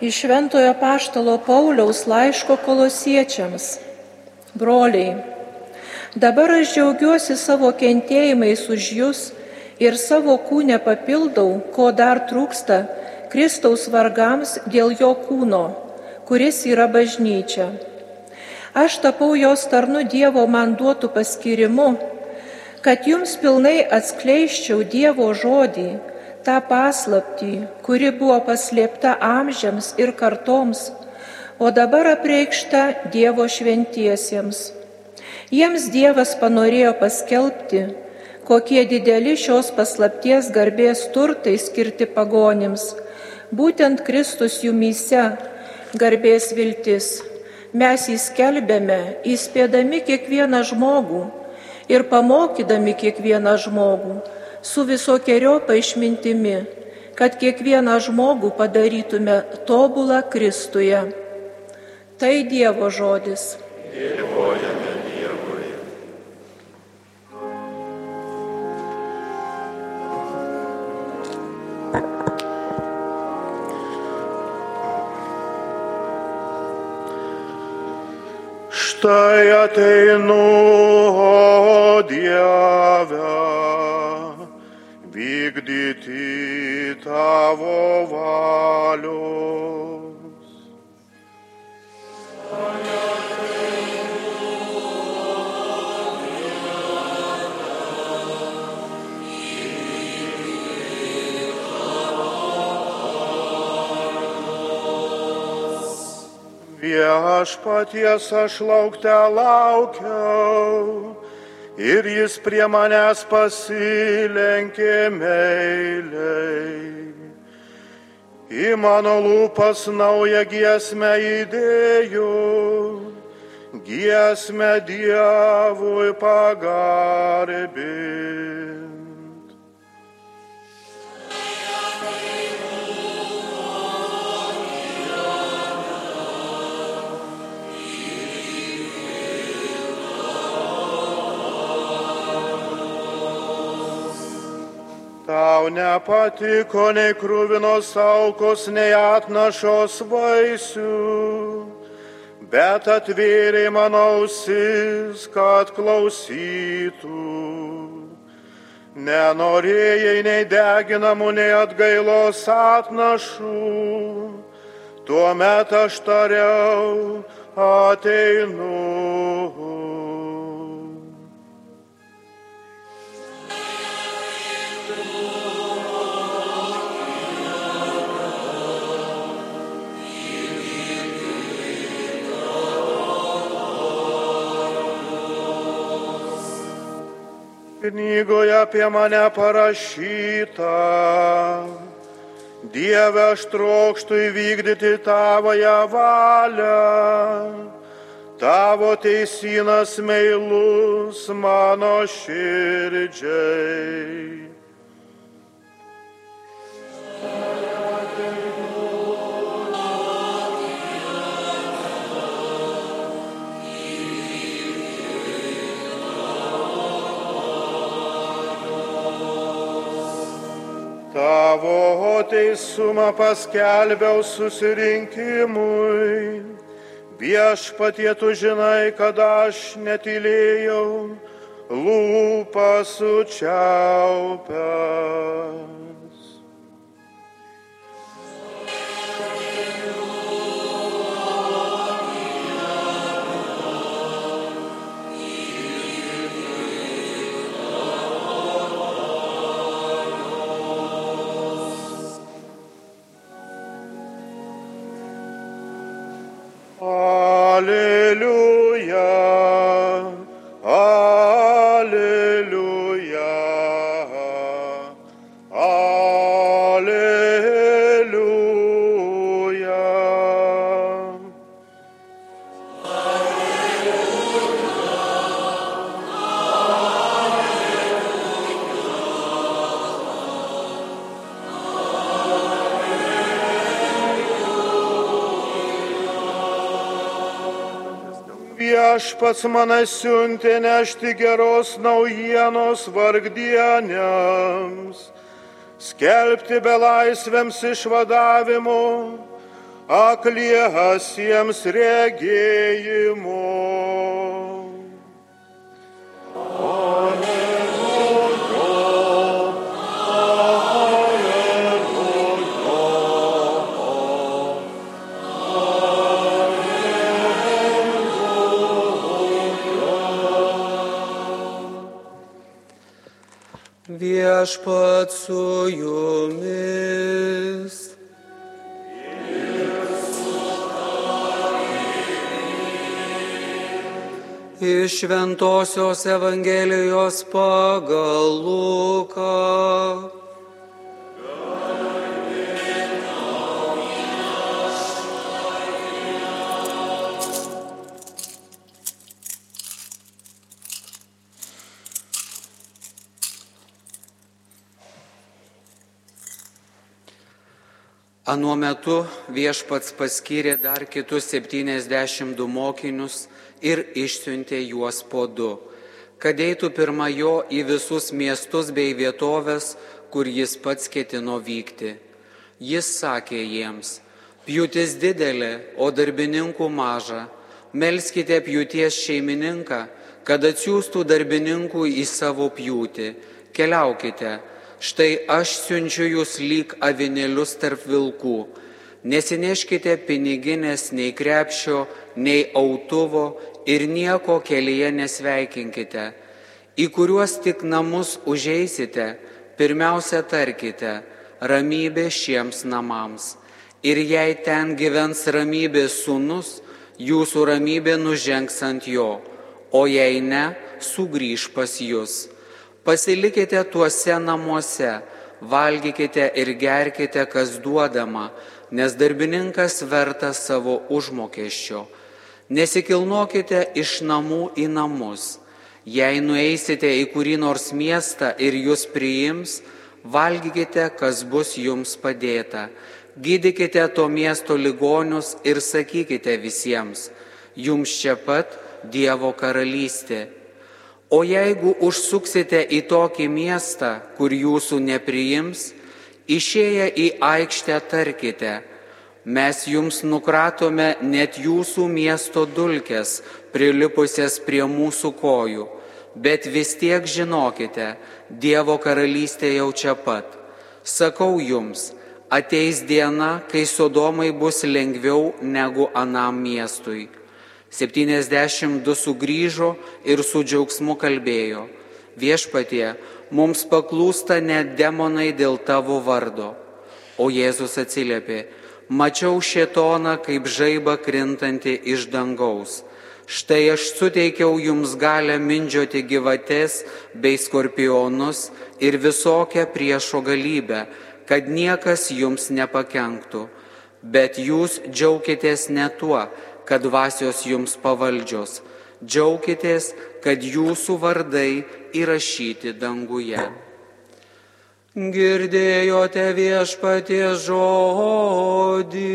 Iš Šventojo Paštalo Pauliaus laiško kolosiečiams. Broliai, dabar aš džiaugiuosi savo kentėjimais už jūs ir savo kūnę papildau, ko dar trūksta Kristaus vargams dėl jo kūno, kuris yra bažnyčia. Aš tapau jos tarnu Dievo man duotų paskirimu, kad jums pilnai atskleiščiau Dievo žodį tą paslaptį, kuri buvo paslėpta amžiams ir kartoms, o dabar apreikšta Dievo šventiesiems. Jiems Dievas panorėjo paskelbti, kokie dideli šios paslapties garbės turtai skirti pagonims, būtent Kristus jumyse garbės viltis. Mes įskelbėme, įspėdami kiekvieną žmogų ir pamokydami kiekvieną žmogų su visokiojopa išmintimi, kad kiekvieną žmogų padarytume tobulą Kristuje. Tai Dievo žodis. Dėkojame Dievui. Štai ateinu, o Dieve tavo valios. Viešpaties aš laukte laukiau ir jis prie manęs pasilenkė meiliai. Į mano lūpas naują giesmę įdėjau, giesmę Dievui pagarbinti. Tau nepatiko nei krūvinos aukos, nei atnašos vaisių, bet atvėrė mano ausis, kad klausytų. Nenorėjai nei deginamų, nei atgailos atnašų, tuomet aš tariau ateinu. Knygoje apie mane parašyta. Dieve, aš trokštų įvykdyti tavoją valią. Tavo teisinas meilus mano širdžiai. Teisumą paskelbiau susirinkimui. Viešpatie tu žinai, kad aš netylėjau, lūpą sučiaupęs. Viešpats mane siuntė nešti geros naujienos vargdieniams, skelbti belaisvėms išvadavimo, akliesiems regėjimo. Viešpat su jumis. Iš Šventojios Evangelijos pagal Luką. Anuo metu viešpats paskyrė dar kitus 72 mokinius ir išsiuntė juos po du, kad eitų pirma jo į visus miestus bei vietovės, kur jis pats ketino vykti. Jis sakė jiems, pjūtis didelė, o darbininkų maža, melskite pjūties šeimininką, kad atsiųstų darbininkų į savo pjūtį, keliaukite štai aš siunčiu jūs lyg avinėlius tarp vilkų. Nesineškite piniginės nei krepšio, nei autuvo ir nieko kelyje nesveikinkite. Į kuriuos tik namus užeisite, pirmiausia tarkite ramybė šiems namams. Ir jei ten gyvens ramybės sūnus, jūsų ramybė nužengs ant jo, o jei ne, sugrįž pas jūs Pasilikite tuose namuose, valgykite ir gerkite, kas duodama, nes darbininkas verta savo užmokesčio. Nesikilnokite iš namų į namus. Jei nueisite į kurį nors miestą ir jūs priims, valgykite, kas bus jums padėta. Gydykite to miesto ligonius ir sakykite visiems, jums čia pat Dievo karalystė O jeigu užsuksite į tokį miestą, kur jūsų nepriims, išėję į aikštę tarkite, mes jums nukratome net jūsų miesto dulkes, prilipusias prie mūsų kojų, bet vis tiek žinokite, Dievo karalystė jau čia pat. Sakau jums, ateis diena, kai Sodomai bus lengviau negu anam miestui. 72 sugrįžo ir su džiaugsmu kalbėjo, viešpatie, mums paklūsta net demonai dėl tavo vardo. O Jėzus atsiliepė, mačiau šėtoną kaip žaiba krintanti iš dangaus. Štai aš suteikiau jums galę mindžioti gyvates bei skorpionus ir visokią priešo galybę, kad niekas jums nepakenktų. Bet jūs džiaukitės ne tuo, kad dvasios jums pavaldžios. Džiaukitės, kad jūsų vardai įrašyti danguje. Girdėjote viešpatie žodį.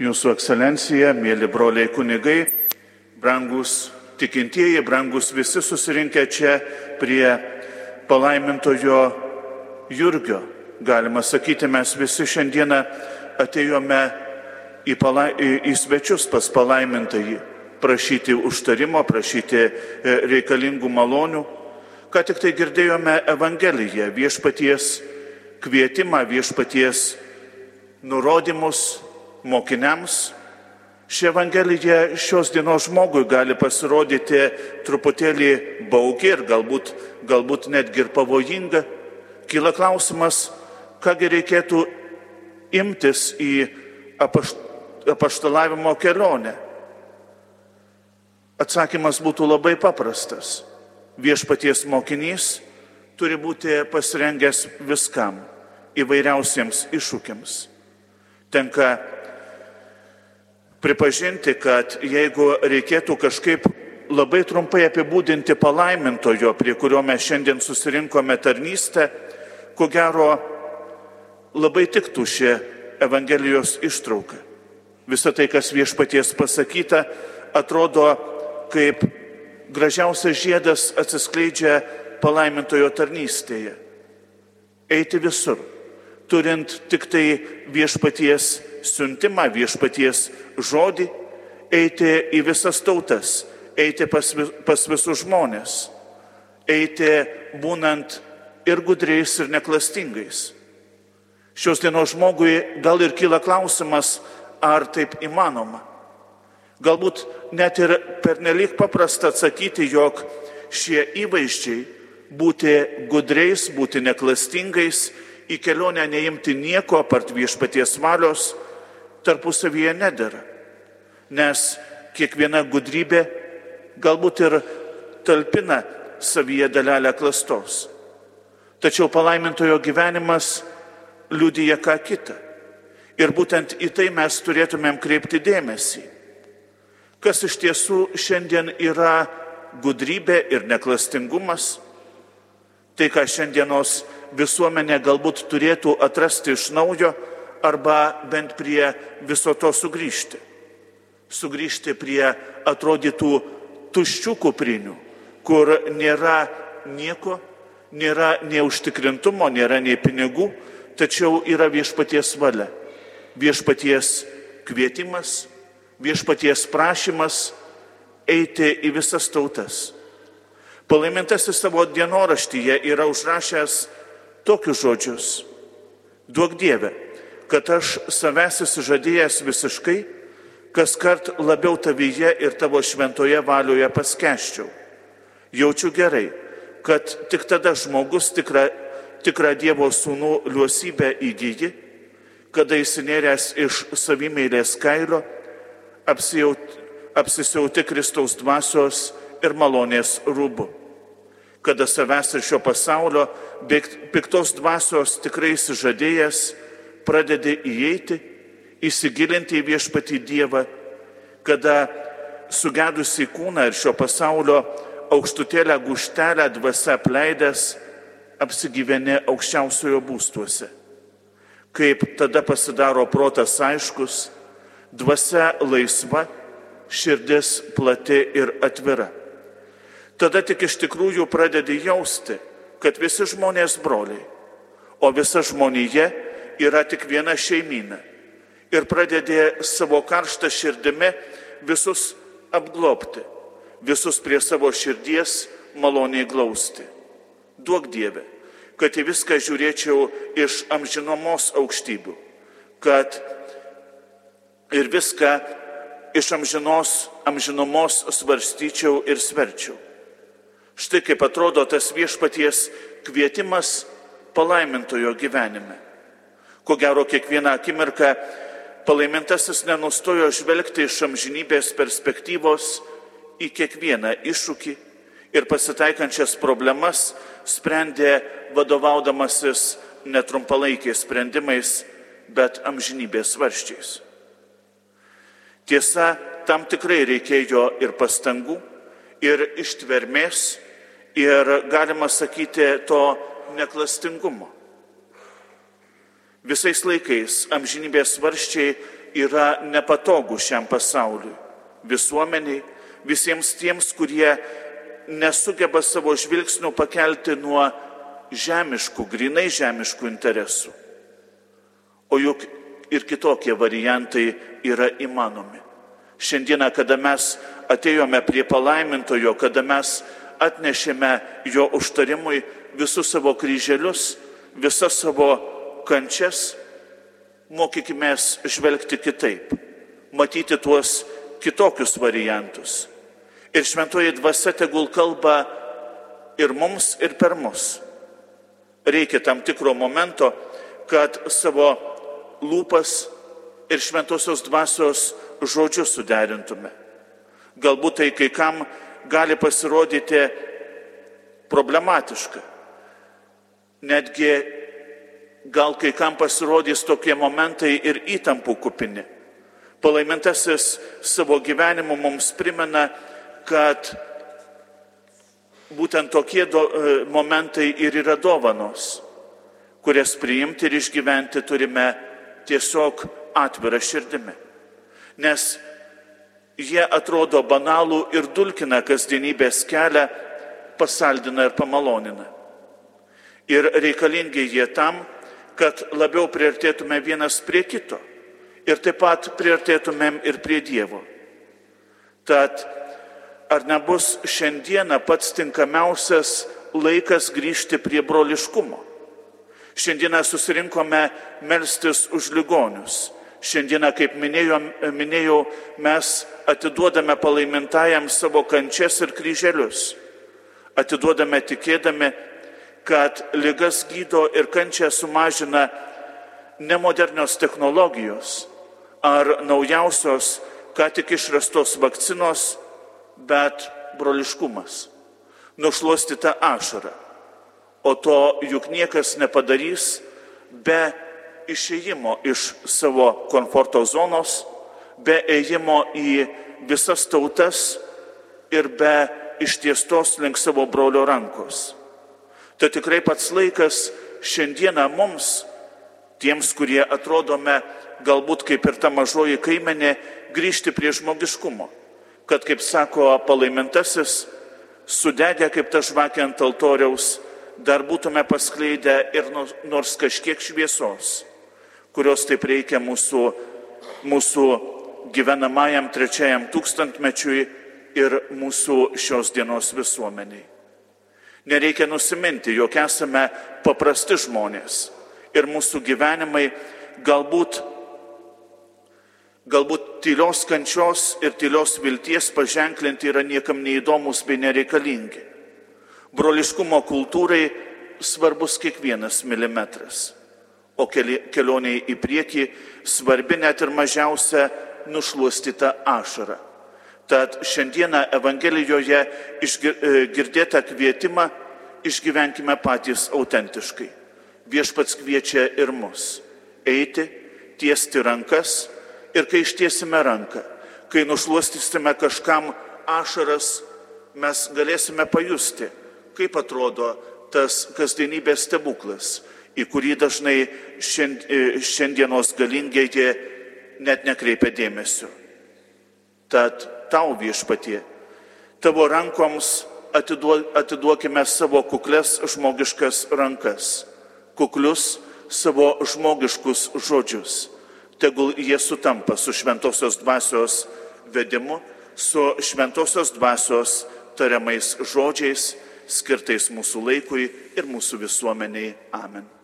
Jūsų ekscelencija, mėly broliai kunigai, brangus tikintieji, brangus visi susirinkę čia prie palaimintojo Jurgio. Galima sakyti, mes visi šiandieną atėjome į, pala, į, į svečius pas palaimintąjį, prašyti užtarimo, prašyti e, reikalingų malonių. Ką tik tai girdėjome Evangeliją, viešpaties kvietimą, viešpaties nurodymus mokiniams. Ši Evangelija šios dienos žmogui gali pasirodyti truputėlį baugi ir galbūt, galbūt netgi ir pavojinga. Kyla klausimas, kągi reikėtų imtis į apaštalavimo kelionę. Atsakymas būtų labai paprastas. Viešpaties mokinys turi būti pasirengęs viskam, įvairiausiems iššūkiams. Tenka pripažinti, kad jeigu reikėtų kažkaip labai trumpai apibūdinti palaimintojo, prie kurio mes šiandien susirinkome tarnystę, ko gero labai tiktų ši Evangelijos ištrauka. Visą tai, kas viešpaties pasakyta, atrodo kaip gražiausias žiedas atsiskleidžia palaimintojo tarnystėje. Eiti visur, turint tik tai viešpaties siuntimą, viešpaties žodį, eiti į visas tautas, eiti pas, pas visus žmonės, eiti būnant ir gudriais, ir neklastingais. Šios dienos žmogui gal ir kyla klausimas, ar taip įmanoma. Galbūt net ir pernelyg paprasta atsakyti, jog šie įvaizdžiai būti gudriais, būti neklastingais, į kelionę neimti nieko apart viešpaties valios, tarpusavyje nedėra. Nes kiekviena gudrybė galbūt ir talpina savyje dalelę klastos. Tačiau palaimintojo gyvenimas liudyja ką kitą. Ir būtent į tai mes turėtumėm kreipti dėmesį kas iš tiesų šiandien yra gudrybė ir neklastingumas, tai ką šiandienos visuomenė galbūt turėtų atrasti iš naujo arba bent prie viso to sugrįžti. Sugrįžti prie atrodytų tuščių kuprinių, kur nėra nieko, nėra nei užtikrintumo, nėra nei pinigų, tačiau yra viešpaties valia, viešpaties kvietimas, viešpaties prašymas eiti į visas tautas. Palaimintasis savo dienoraštyje yra užrašęs tokius žodžius. Duok Dieve, kad aš savęs įsižadėjęs visiškai, kas kart labiau tavyje ir tavo šventoje valioje paskeščiau. Jaučiu gerai, kad tik tada žmogus tikrą, tikrą Dievo sūnų liuosybę įgyji, kada įsinėręs iš savimėlės kailio, apsisiauti Kristaus dvasios ir malonės rūbų. Kada savęs ir šio pasaulio piktos dvasios tikrai įsižadėjęs, pradedi įeiti, įsigilinti į viešpatį Dievą, kada sugedusi kūną ir šio pasaulio aukštutėlę guštelę dvasia apleidęs, apsigyveni aukščiausiojo būstuose. Kaip tada pasidaro protas aiškus, dvasia laisva, širdis plati ir atvira. Tada tik iš tikrųjų pradedi jausti, kad visi žmonės broliai, o visa žmonėje yra tik viena šeimyna. Ir pradedi savo karštą širdimi visus apglopti, visus prie savo širdies maloniai glausti. Duok Dieve, kad į viską žiūrėčiau iš amžinomos aukštybių, kad ir viską iš amžinos, amžinomos svarstyčiau ir sverčiau. Štai kaip atrodo tas viešpaties kvietimas palaimintojo gyvenime. Ko gero, kiekvieną akimirką palaimintasis nenustojo žvelgti iš amžinybės perspektyvos į kiekvieną iššūkį ir pasitaikančias problemas sprendė vadovaudamasis netrumpalaikiais sprendimais, bet amžinybės svarščiais. Tiesa, tam tikrai reikėjo ir pastangų, ir ištvermės, ir galima sakyti to neklastingumo. Visais laikais amžinybės varščiai yra nepatogu šiam pasauliui, visuomeniai, visiems tiems, kurie nesugeba savo žvilgsnių pakelti nuo žemiškų, grinai žemiškų interesų. O juk ir kitokie variantai yra įmanomi. Šiandieną, kada mes atėjome prie palaimintojo, kada mes atnešėme jo užtarimui visus savo kryželius, visas savo kančias, mokykime žvelgti kitaip, matyti tuos kitokius variantus. Ir šventoji dvasia tegul kalba ir mums, ir per mus. Reikia tam tikro momento, kad savo lūpas ir šventosios dvasios žodžius suderintume. Galbūt tai kai kam gali pasirodyti problematiška. Netgi gal kai kam pasirodys tokie momentai ir įtampų kupini. Palaimintasis savo gyvenimu mums primena, kad būtent tokie do, e, momentai ir yra dovanos, kurias priimti ir išgyventi turime tiesiog atvirą širdimi. Nes jie atrodo banalų ir dulkina kasdienybės kelią, pasaldina ir pamalonina. Ir reikalingi jie tam, kad labiau priartėtume vienas prie kito ir taip pat priartėtumėm ir prie Dievo. Tad ar nebus šiandieną pats tinkamiausias laikas grįžti prie broliškumo? Šiandieną susirinkome melstis už ligonius. Šiandieną, kaip minėjau, minėjau, mes atiduodame palaimintajam savo kančias ir kryželius. Atiduodame tikėdami, kad lygas gydo ir kančią sumažina ne modernios technologijos ar naujausios, ką tik išrastos vakcinos, bet broliškumas, nušluostyta ašara. O to juk niekas nepadarys be išėjimo iš savo komforto zonos, be ėjimo į visas tautas ir be ištiestos link savo brolio rankos. Tai tikrai pats laikas šiandieną mums, tiems, kurie atrodome galbūt kaip ir ta mažoji kaimenė, grįžti prie žmogiškumo kad, kaip sako palaimintasis, sudegę kaip ta žvakė ant altoriaus, dar būtume paskleidę ir nors kažkiek šviesos, kurios taip reikia mūsų, mūsų gyvenamajam trečiajam tūkstantmečiui ir mūsų šios dienos visuomeniai. Nereikia nusiminti, jog esame paprasti žmonės ir mūsų gyvenimai galbūt galbūt tylios kančios ir tylios vilties paženklinti yra niekam neįdomus bei nereikalingi. Broliškumo kultūrai svarbus kiekvienas milimetras, o kelioniai į priekį svarbi net ir mažiausia nušluostyta ašara. Tad šiandieną Evangelijoje e, girdėtą kvietimą išgyvenkime patys autentiškai. Viešpats kviečia ir mus eiti, tiesti rankas, Ir kai ištiesime ranką, kai nušuostysime kažkam ašaras, mes galėsime pajusti, kaip atrodo tas kasdienybės stebuklas, į kurį dažnai e, šiandienos galingieji net nekreipia dėmesio. Tad tau viešpatie, tavo rankoms atiduokime savo kuklės žmogiškas rankas, kuklius savo žmogiškus žodžius tegul jie sutampa su šventosios dvasios vedimu, su šventosios dvasios tariamais žodžiais, skirtais mūsų laikui ir mūsų visuomeniai. Amen.